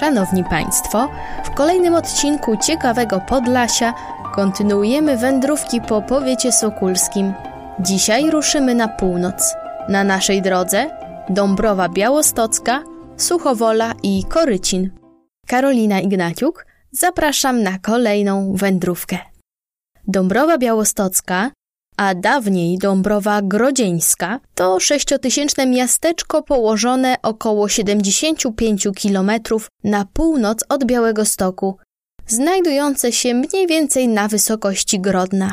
Szanowni Państwo, w kolejnym odcinku Ciekawego Podlasia kontynuujemy wędrówki po powiecie sokulskim. Dzisiaj ruszymy na północ. Na naszej drodze Dąbrowa Białostocka, Suchowola i Korycin. Karolina Ignaciuk, zapraszam na kolejną wędrówkę. Dąbrowa Białostocka a dawniej Dąbrowa Grodzieńska, to sześciotysięczne miasteczko położone około 75 km na północ od Białego Stoku, znajdujące się mniej więcej na wysokości Grodna.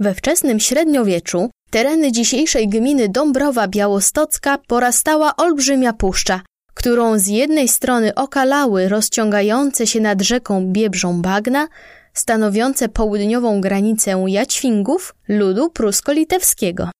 We wczesnym średniowieczu tereny dzisiejszej gminy Dąbrowa Białostocka porastała olbrzymia puszcza, którą z jednej strony okalały rozciągające się nad rzeką Biebrzą bagna, stanowiące południową granicę Jaćwingów ludu prusko-litewskiego.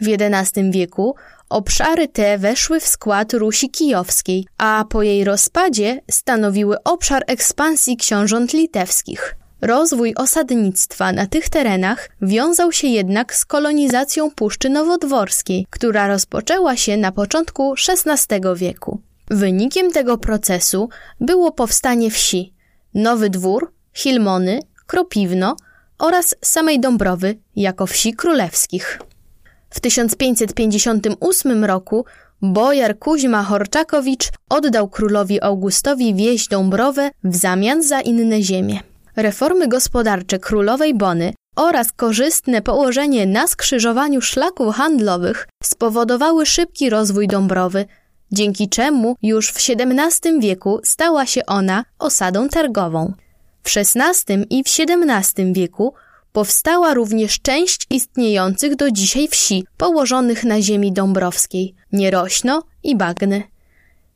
W XI wieku obszary te weszły w skład Rusi Kijowskiej, a po jej rozpadzie stanowiły obszar ekspansji książąt litewskich. Rozwój osadnictwa na tych terenach wiązał się jednak z kolonizacją Puszczy Nowodworskiej, która rozpoczęła się na początku XVI wieku. Wynikiem tego procesu było powstanie wsi, Nowy Dwór, Hilmony, Kropiwno oraz samej Dąbrowy jako wsi królewskich. W 1558 roku bojar Kuźma Horczakowicz oddał królowi Augustowi wieś Dąbrowę w zamian za inne ziemie. Reformy gospodarcze królowej Bony oraz korzystne położenie na skrzyżowaniu szlaków handlowych spowodowały szybki rozwój Dąbrowy, dzięki czemu już w XVII wieku stała się ona osadą targową. W XVI i w XVII wieku powstała również część istniejących do dzisiaj wsi położonych na ziemi dąbrowskiej, Nierośno i Bagny.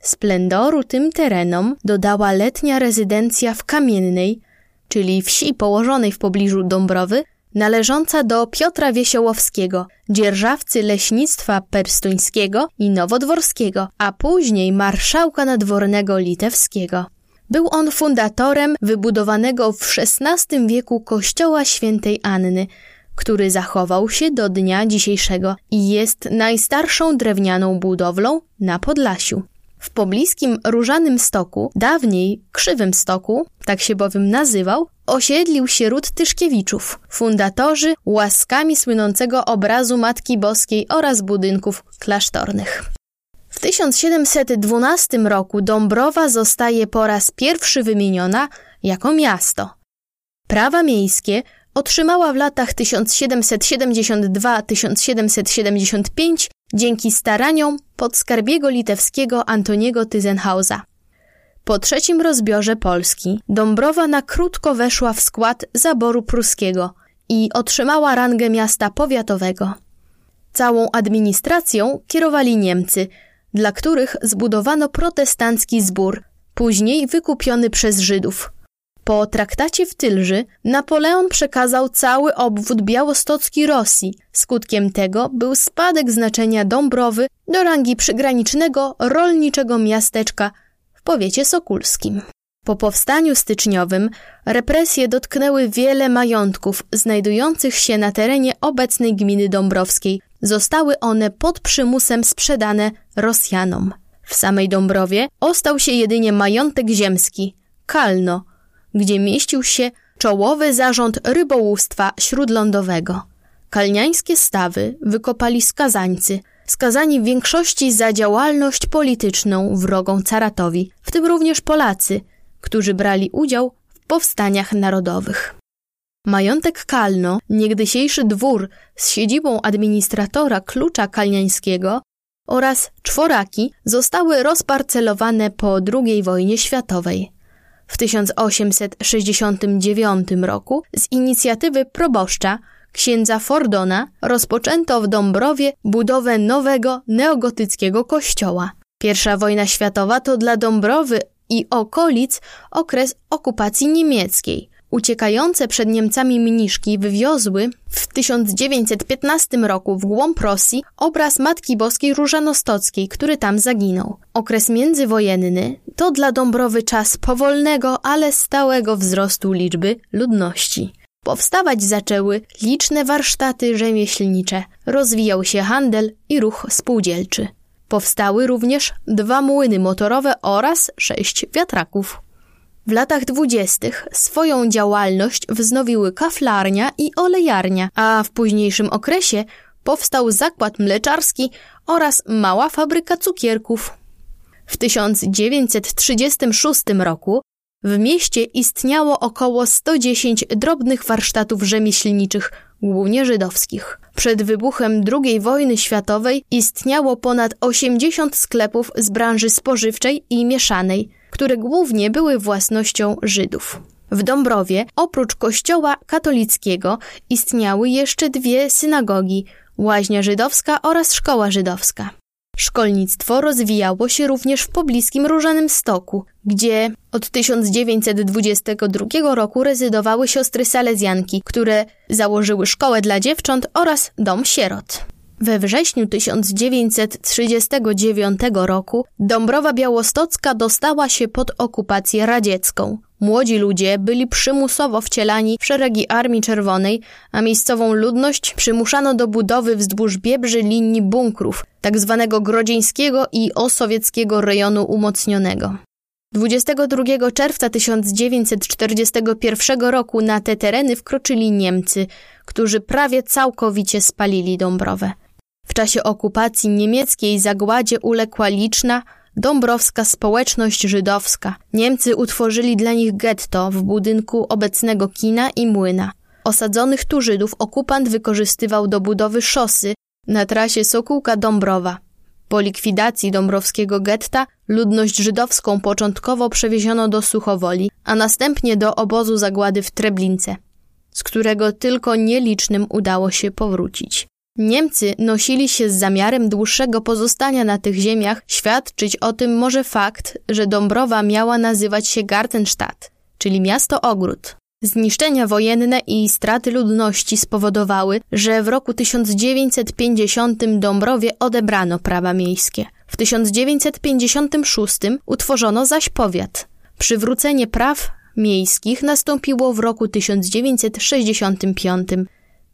Splendoru tym terenom dodała letnia rezydencja w Kamiennej, czyli wsi położonej w pobliżu Dąbrowy, należąca do Piotra Wiesiołowskiego, dzierżawcy leśnictwa perstuńskiego i nowodworskiego, a później marszałka nadwornego litewskiego. Był on fundatorem wybudowanego w XVI wieku kościoła świętej Anny, który zachował się do dnia dzisiejszego i jest najstarszą drewnianą budowlą na Podlasiu. W pobliskim Różanym Stoku, dawniej Krzywym Stoku, tak się bowiem nazywał, osiedlił się ród Tyszkiewiczów, fundatorzy łaskami słynącego obrazu Matki Boskiej oraz budynków klasztornych. W 1712 roku Dąbrowa zostaje po raz pierwszy wymieniona jako miasto. Prawa miejskie otrzymała w latach 1772-1775 dzięki staraniom podskarbiego litewskiego Antoniego Tyzenhausa. Po trzecim rozbiorze Polski Dąbrowa na krótko weszła w skład zaboru pruskiego i otrzymała rangę miasta powiatowego. Całą administracją kierowali Niemcy – dla których zbudowano protestancki zbór, później wykupiony przez Żydów. Po traktacie w Tylży Napoleon przekazał cały obwód białostocki Rosji. Skutkiem tego był spadek znaczenia Dąbrowy do rangi przygranicznego rolniczego miasteczka w powiecie sokulskim. Po powstaniu styczniowym represje dotknęły wiele majątków znajdujących się na terenie obecnej gminy Dąbrowskiej, zostały one pod przymusem sprzedane Rosjanom. W samej Dąbrowie ostał się jedynie majątek ziemski, Kalno, gdzie mieścił się czołowy zarząd rybołówstwa śródlądowego. Kalniańskie stawy wykopali skazańcy, skazani w większości za działalność polityczną wrogą caratowi, w tym również Polacy, którzy brali udział w powstaniach narodowych. Majątek Kalno, niegdysiejszy dwór z siedzibą administratora klucza kalniańskiego oraz czworaki zostały rozparcelowane po II wojnie światowej. W 1869 roku z inicjatywy proboszcza księdza Fordona rozpoczęto w Dąbrowie budowę nowego neogotyckiego kościoła. Pierwsza wojna światowa to dla Dąbrowy i okolic okres okupacji niemieckiej. Uciekające przed Niemcami mniszki wywiozły w 1915 roku w głąb Rosji obraz Matki Boskiej Różanostockiej, który tam zaginął. Okres międzywojenny to dla Dąbrowy czas powolnego, ale stałego wzrostu liczby ludności. Powstawać zaczęły liczne warsztaty rzemieślnicze, rozwijał się handel i ruch spółdzielczy. Powstały również dwa młyny motorowe oraz sześć wiatraków. W latach dwudziestych swoją działalność wznowiły kaflarnia i olejarnia, a w późniejszym okresie powstał zakład mleczarski oraz mała fabryka cukierków. W 1936 roku w mieście istniało około 110 drobnych warsztatów rzemieślniczych, głównie żydowskich. Przed wybuchem II wojny światowej istniało ponad 80 sklepów z branży spożywczej i mieszanej, które głównie były własnością Żydów. W Dąbrowie, oprócz kościoła katolickiego, istniały jeszcze dwie synagogi, łaźnia żydowska oraz szkoła żydowska. Szkolnictwo rozwijało się również w pobliskim Różanym Stoku, gdzie od 1922 roku rezydowały siostry salezjanki, które założyły szkołę dla dziewcząt oraz dom sierot. We wrześniu 1939 roku Dąbrowa Białostocka dostała się pod okupację radziecką. Młodzi ludzie byli przymusowo wcielani w szeregi Armii Czerwonej, a miejscową ludność przymuszano do budowy wzdłuż biebrzy linii bunkrów, tzw. Tak grodzieńskiego i osowieckiego rejonu umocnionego. 22 czerwca 1941 roku na te tereny wkroczyli Niemcy, którzy prawie całkowicie spalili Dąbrowę. W czasie okupacji niemieckiej zagładzie uległa liczna, dąbrowska społeczność żydowska. Niemcy utworzyli dla nich getto w budynku obecnego kina i młyna. Osadzonych tu Żydów okupant wykorzystywał do budowy szosy na trasie Sokółka-Dąbrowa. Po likwidacji dąbrowskiego getta ludność żydowską początkowo przewieziono do Suchowoli, a następnie do obozu zagłady w Treblince, z którego tylko nielicznym udało się powrócić. Niemcy nosili się z zamiarem dłuższego pozostania na tych ziemiach, świadczyć o tym może fakt, że Dąbrowa miała nazywać się Gartenstadt, czyli miasto ogród. Zniszczenia wojenne i straty ludności spowodowały, że w roku 1950 Dąbrowie odebrano prawa miejskie. W 1956 utworzono zaś powiat. Przywrócenie praw miejskich nastąpiło w roku 1965.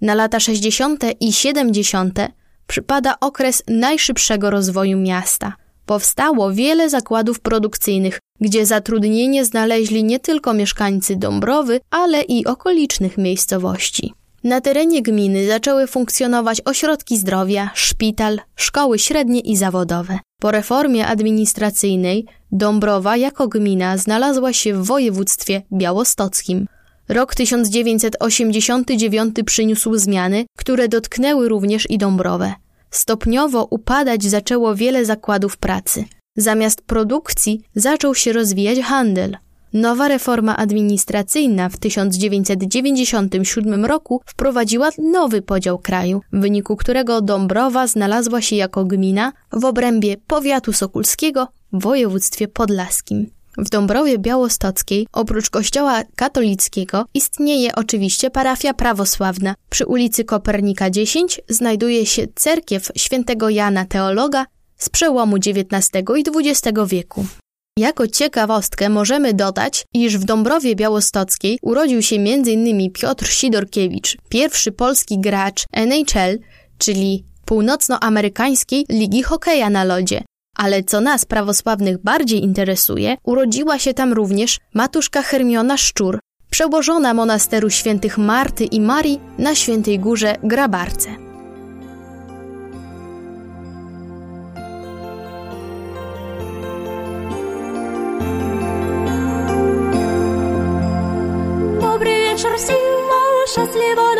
Na lata 60. i 70. przypada okres najszybszego rozwoju miasta. Powstało wiele zakładów produkcyjnych, gdzie zatrudnienie znaleźli nie tylko mieszkańcy Dąbrowy, ale i okolicznych miejscowości. Na terenie gminy zaczęły funkcjonować ośrodki zdrowia, szpital, szkoły średnie i zawodowe. Po reformie administracyjnej Dąbrowa jako gmina znalazła się w województwie białostockim. Rok 1989 przyniósł zmiany, które dotknęły również i Dąbrowę. Stopniowo upadać zaczęło wiele zakładów pracy. Zamiast produkcji zaczął się rozwijać handel. Nowa reforma administracyjna w 1997 roku wprowadziła nowy podział kraju, w wyniku którego Dąbrowa znalazła się jako gmina w obrębie powiatu sokulskiego w województwie podlaskim. W Dąbrowie Białostockiej, oprócz kościoła katolickiego, istnieje oczywiście parafia prawosławna. Przy ulicy Kopernika 10 znajduje się cerkiew świętego Jana Teologa z przełomu XIX i XX wieku. Jako ciekawostkę możemy dodać, iż w Dąbrowie Białostockiej urodził się m.in. Piotr Sidorkiewicz, pierwszy polski gracz NHL, czyli północnoamerykańskiej ligi hokeja na lodzie, ale co nas, prawosławnych, bardziej interesuje, urodziła się tam również matuszka Hermiona Szczur, przełożona monasteru świętych Marty i Marii na Świętej Górze Grabarce. Dobry wieczór, szczęśliwa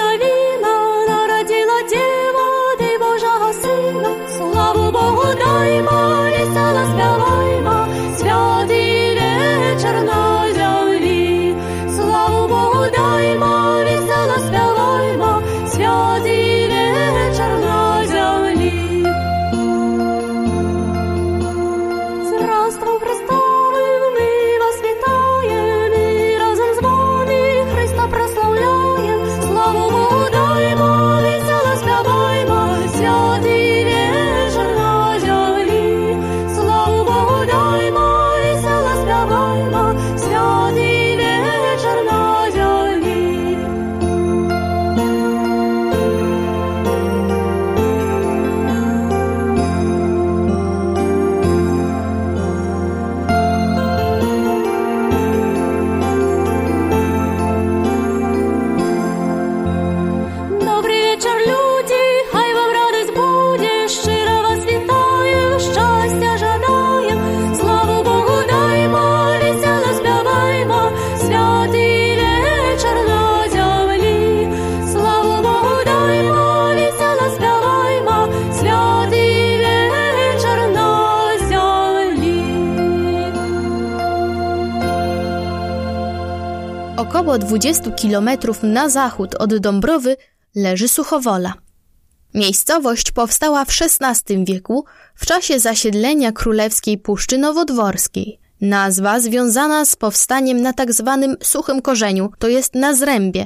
Około 20 kilometrów na zachód od Dąbrowy leży Suchowola. Miejscowość powstała w XVI wieku w czasie zasiedlenia królewskiej Puszczy Nowodworskiej. Nazwa związana z powstaniem na tak zwanym suchym korzeniu, to jest na zrębie.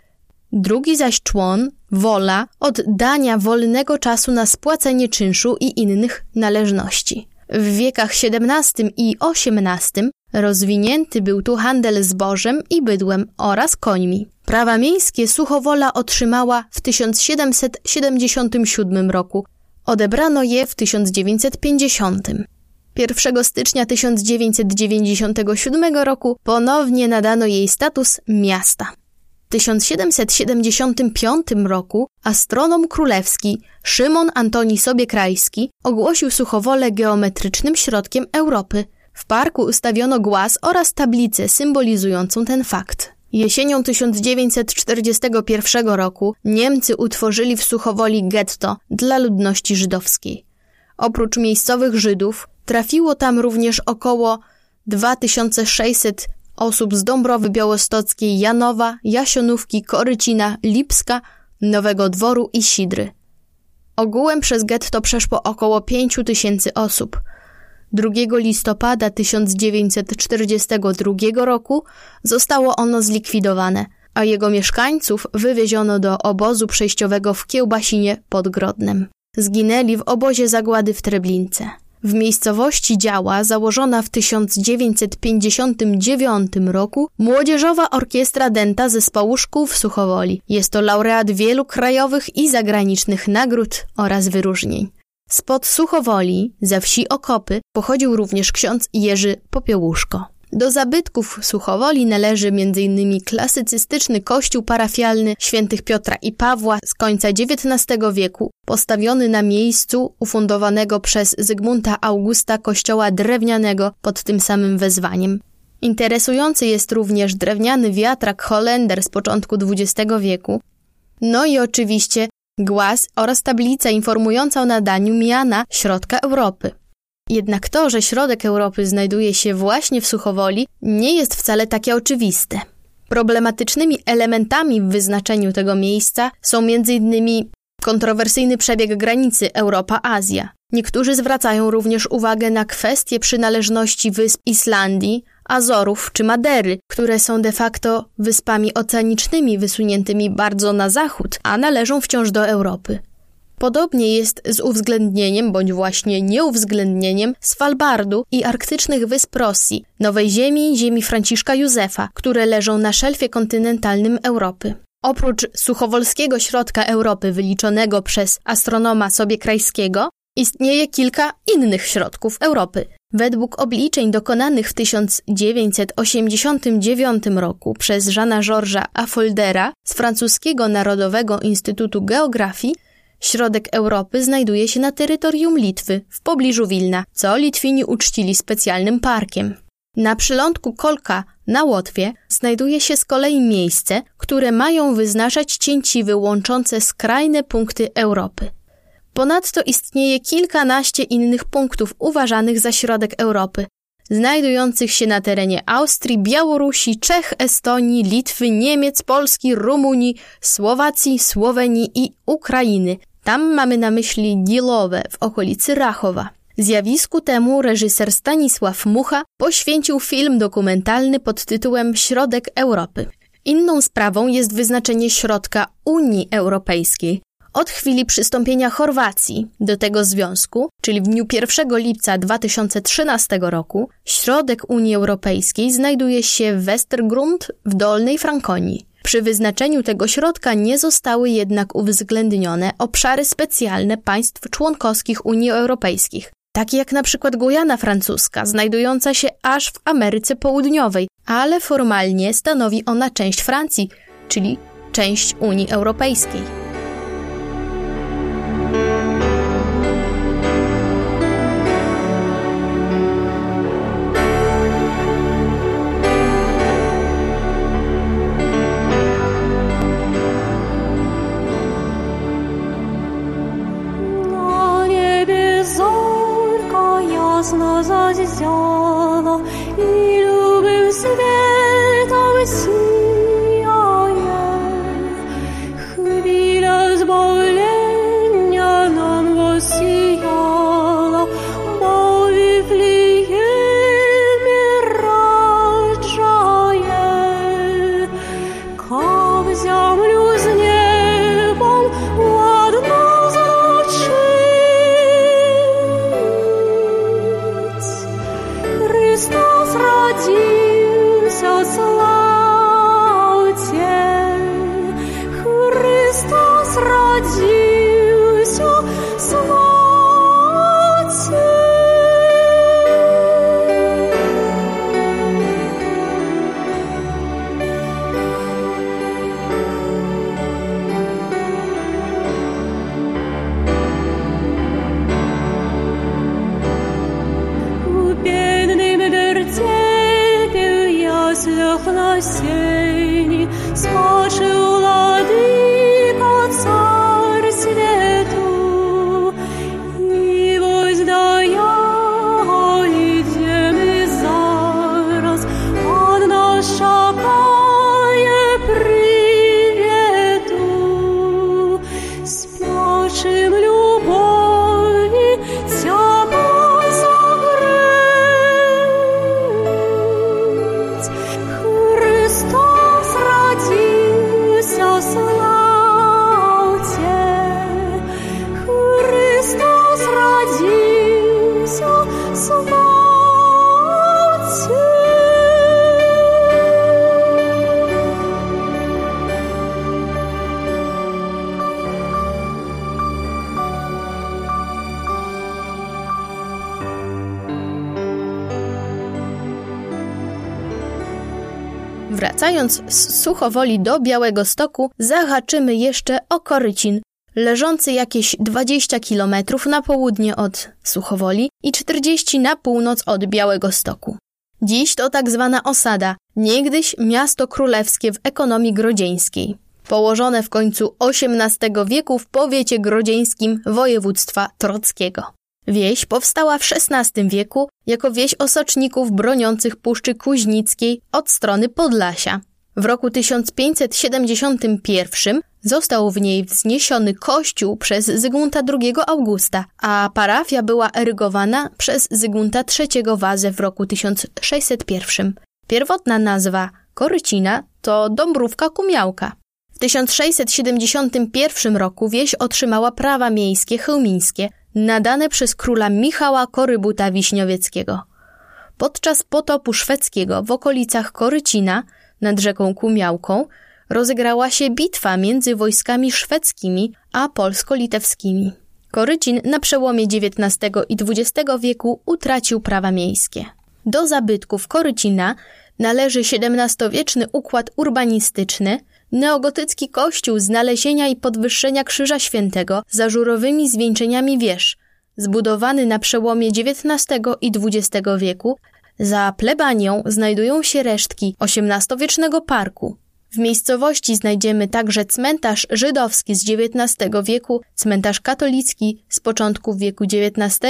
Drugi zaś człon, wola, od dania wolnego czasu na spłacenie czynszu i innych należności. W wiekach XVII i XVIII rozwinięty był tu handel zbożem i bydłem oraz końmi. Prawa miejskie Suchowola otrzymała w 1777 roku. Odebrano je w 1950. 1 stycznia 1997 roku ponownie nadano jej status miasta. W 1775 roku astronom królewski Szymon Antoni Sobiekrajski ogłosił Suchowolę geometrycznym środkiem Europy. W parku ustawiono głaz oraz tablicę symbolizującą ten fakt. Jesienią 1941 roku Niemcy utworzyli w Suchowoli getto dla ludności żydowskiej. Oprócz miejscowych Żydów trafiło tam również około 2600 osób z Dąbrowy Białostockiej, Janowa, Jasionówki, Korycina, Lipska, Nowego Dworu i Sidry. Ogółem przez getto przeszło około 5 tysięcy osób – 2 listopada 1942 roku zostało ono zlikwidowane, a jego mieszkańców wywieziono do obozu przejściowego w Kiełbasinie pod Grodnem. Zginęli w obozie zagłady w Treblince. W miejscowości działa założona w 1959 roku Młodzieżowa Orkiestra Denta Zespołu Szkół w Suchowoli. Jest to laureat wielu krajowych i zagranicznych nagród oraz wyróżnień. Spod Suchowoli, ze wsi Okopy, pochodził również ksiądz Jerzy Popiełuszko. Do zabytków Suchowoli należy m.in. klasycystyczny kościół parafialny świętych Piotra i Pawła z końca XIX wieku, postawiony na miejscu ufundowanego przez Zygmunta Augusta kościoła drewnianego pod tym samym wezwaniem. Interesujący jest również drewniany wiatrak Holender z początku XX wieku, no i oczywiście głaz oraz tablica informująca o nadaniu miana środka Europy. Jednak to, że środek Europy znajduje się właśnie w Suchowoli, nie jest wcale takie oczywiste. Problematycznymi elementami w wyznaczeniu tego miejsca są m.in. kontrowersyjny przebieg granicy Europa-Azja. Niektórzy zwracają również uwagę na kwestię przynależności wysp Islandii, Azorów czy Madery, które są de facto wyspami oceanicznymi wysuniętymi bardzo na zachód, a należą wciąż do Europy. Podobnie jest z uwzględnieniem bądź właśnie nieuwzględnieniem Svalbardu i arktycznych wysp Rosji, Nowej Ziemi, ziemi Franciszka Józefa, które leżą na szelfie kontynentalnym Europy. Oprócz suchowolskiego środka Europy wyliczonego przez astronoma Sobiekrajskiego, istnieje kilka innych środków Europy, Według obliczeń dokonanych w 1989 roku przez Jeana Georgesa Affoldera z francuskiego Narodowego Instytutu Geografii, środek Europy znajduje się na terytorium Litwy, w pobliżu Wilna, co Litwini uczcili specjalnym parkiem. Na przylądku Kolka na Łotwie znajduje się z kolei miejsce, które mają wyznaczać cięciwy łączące skrajne punkty Europy. Ponadto istnieje kilkanaście innych punktów uważanych za środek Europy, znajdujących się na terenie Austrii, Białorusi, Czech, Estonii, Litwy, Niemiec, Polski, Rumunii, Słowacji, Słowenii i Ukrainy. Tam mamy na myśli Dilowe w okolicy Rachowa. Zjawisku temu reżyser Stanisław Mucha poświęcił film dokumentalny pod tytułem Środek Europy. Inną sprawą jest wyznaczenie środka Unii Europejskiej, od chwili przystąpienia Chorwacji do tego związku, czyli w dniu 1 lipca 2013 roku, środek Unii Europejskiej znajduje się w Westergrund w Dolnej Frankonii. Przy wyznaczeniu tego środka nie zostały jednak uwzględnione obszary specjalne państw członkowskich Unii Europejskiej, takie jak na przykład Gujana Francuska, znajdująca się aż w Ameryce Południowej, ale formalnie stanowi ona część Francji, czyli część Unii Europejskiej. Zazisyan, ilu bim sivet avisim. Wracając z Suchowoli do Białego Stoku, zahaczymy jeszcze o Korycin, leżący jakieś 20 km na południe od Suchowoli i 40 na północ od Białego Stoku. Dziś to tak zwana osada, niegdyś miasto królewskie w ekonomii grodzieńskiej. Położone w końcu XVIII wieku w powiecie grodzieńskim województwa trockiego. Wieś powstała w XVI wieku jako wieś osoczników broniących Puszczy Kuźnickiej od strony Podlasia. W roku 1571 został w niej wzniesiony kościół przez Zygmunta II Augusta, a parafia była erygowana przez Zygmunta III Wazę w roku 1601. Pierwotna nazwa Korycina to Dąbrówka Kumiałka. W 1671 roku wieś otrzymała prawa miejskie chełmińskie, nadane przez króla Michała Korybuta Wiśniowieckiego. Podczas potopu szwedzkiego w okolicach Korycina, nad rzeką Kumiałką, rozegrała się bitwa między wojskami szwedzkimi a polsko-litewskimi. Korycin na przełomie XIX i XX wieku utracił prawa miejskie. Do zabytków Korycina należy XVII-wieczny układ urbanistyczny, neogotycki kościół z nalezienia i podwyższenia Krzyża Świętego z ażurowymi zwieńczeniami wież, zbudowany na przełomie XIX i XX wieku. Za plebanią znajdują się resztki XVIII-wiecznego parku. W miejscowości znajdziemy także cmentarz żydowski z XIX wieku, cmentarz katolicki z początków wieku XIX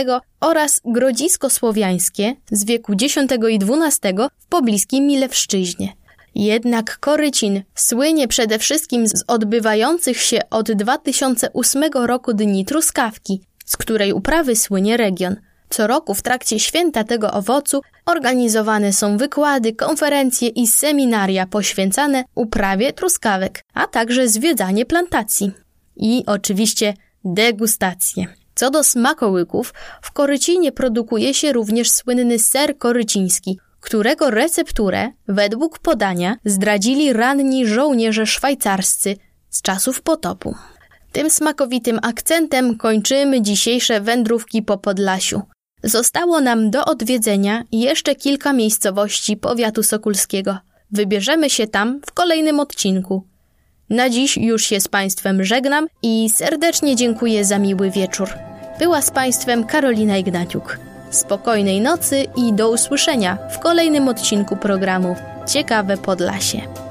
oraz grodzisko słowiańskie z wieku X i XII w pobliskiej Milewszczyźnie. Jednak Korycin słynie przede wszystkim z odbywających się od 2008 roku Dni Truskawki, z której uprawy słynie region. Co roku w trakcie święta tego owocu organizowane są wykłady, konferencje i seminaria poświęcane uprawie truskawek, a także zwiedzanie plantacji. I oczywiście degustacje. Co do smakołyków, w Korycinie produkuje się również słynny ser koryciński, którego recepturę, według podania, zdradzili ranni żołnierze szwajcarscy z czasów potopu. Tym smakowitym akcentem kończymy dzisiejsze wędrówki po Podlasiu. Zostało nam do odwiedzenia jeszcze kilka miejscowości powiatu sokulskiego. Wybierzemy się tam w kolejnym odcinku. Na dziś już się z Państwem żegnam i serdecznie dziękuję za miły wieczór. Była z Państwem Karolina Ignaciuk. Spokojnej nocy i do usłyszenia w kolejnym odcinku programu Ciekawe Podlasie.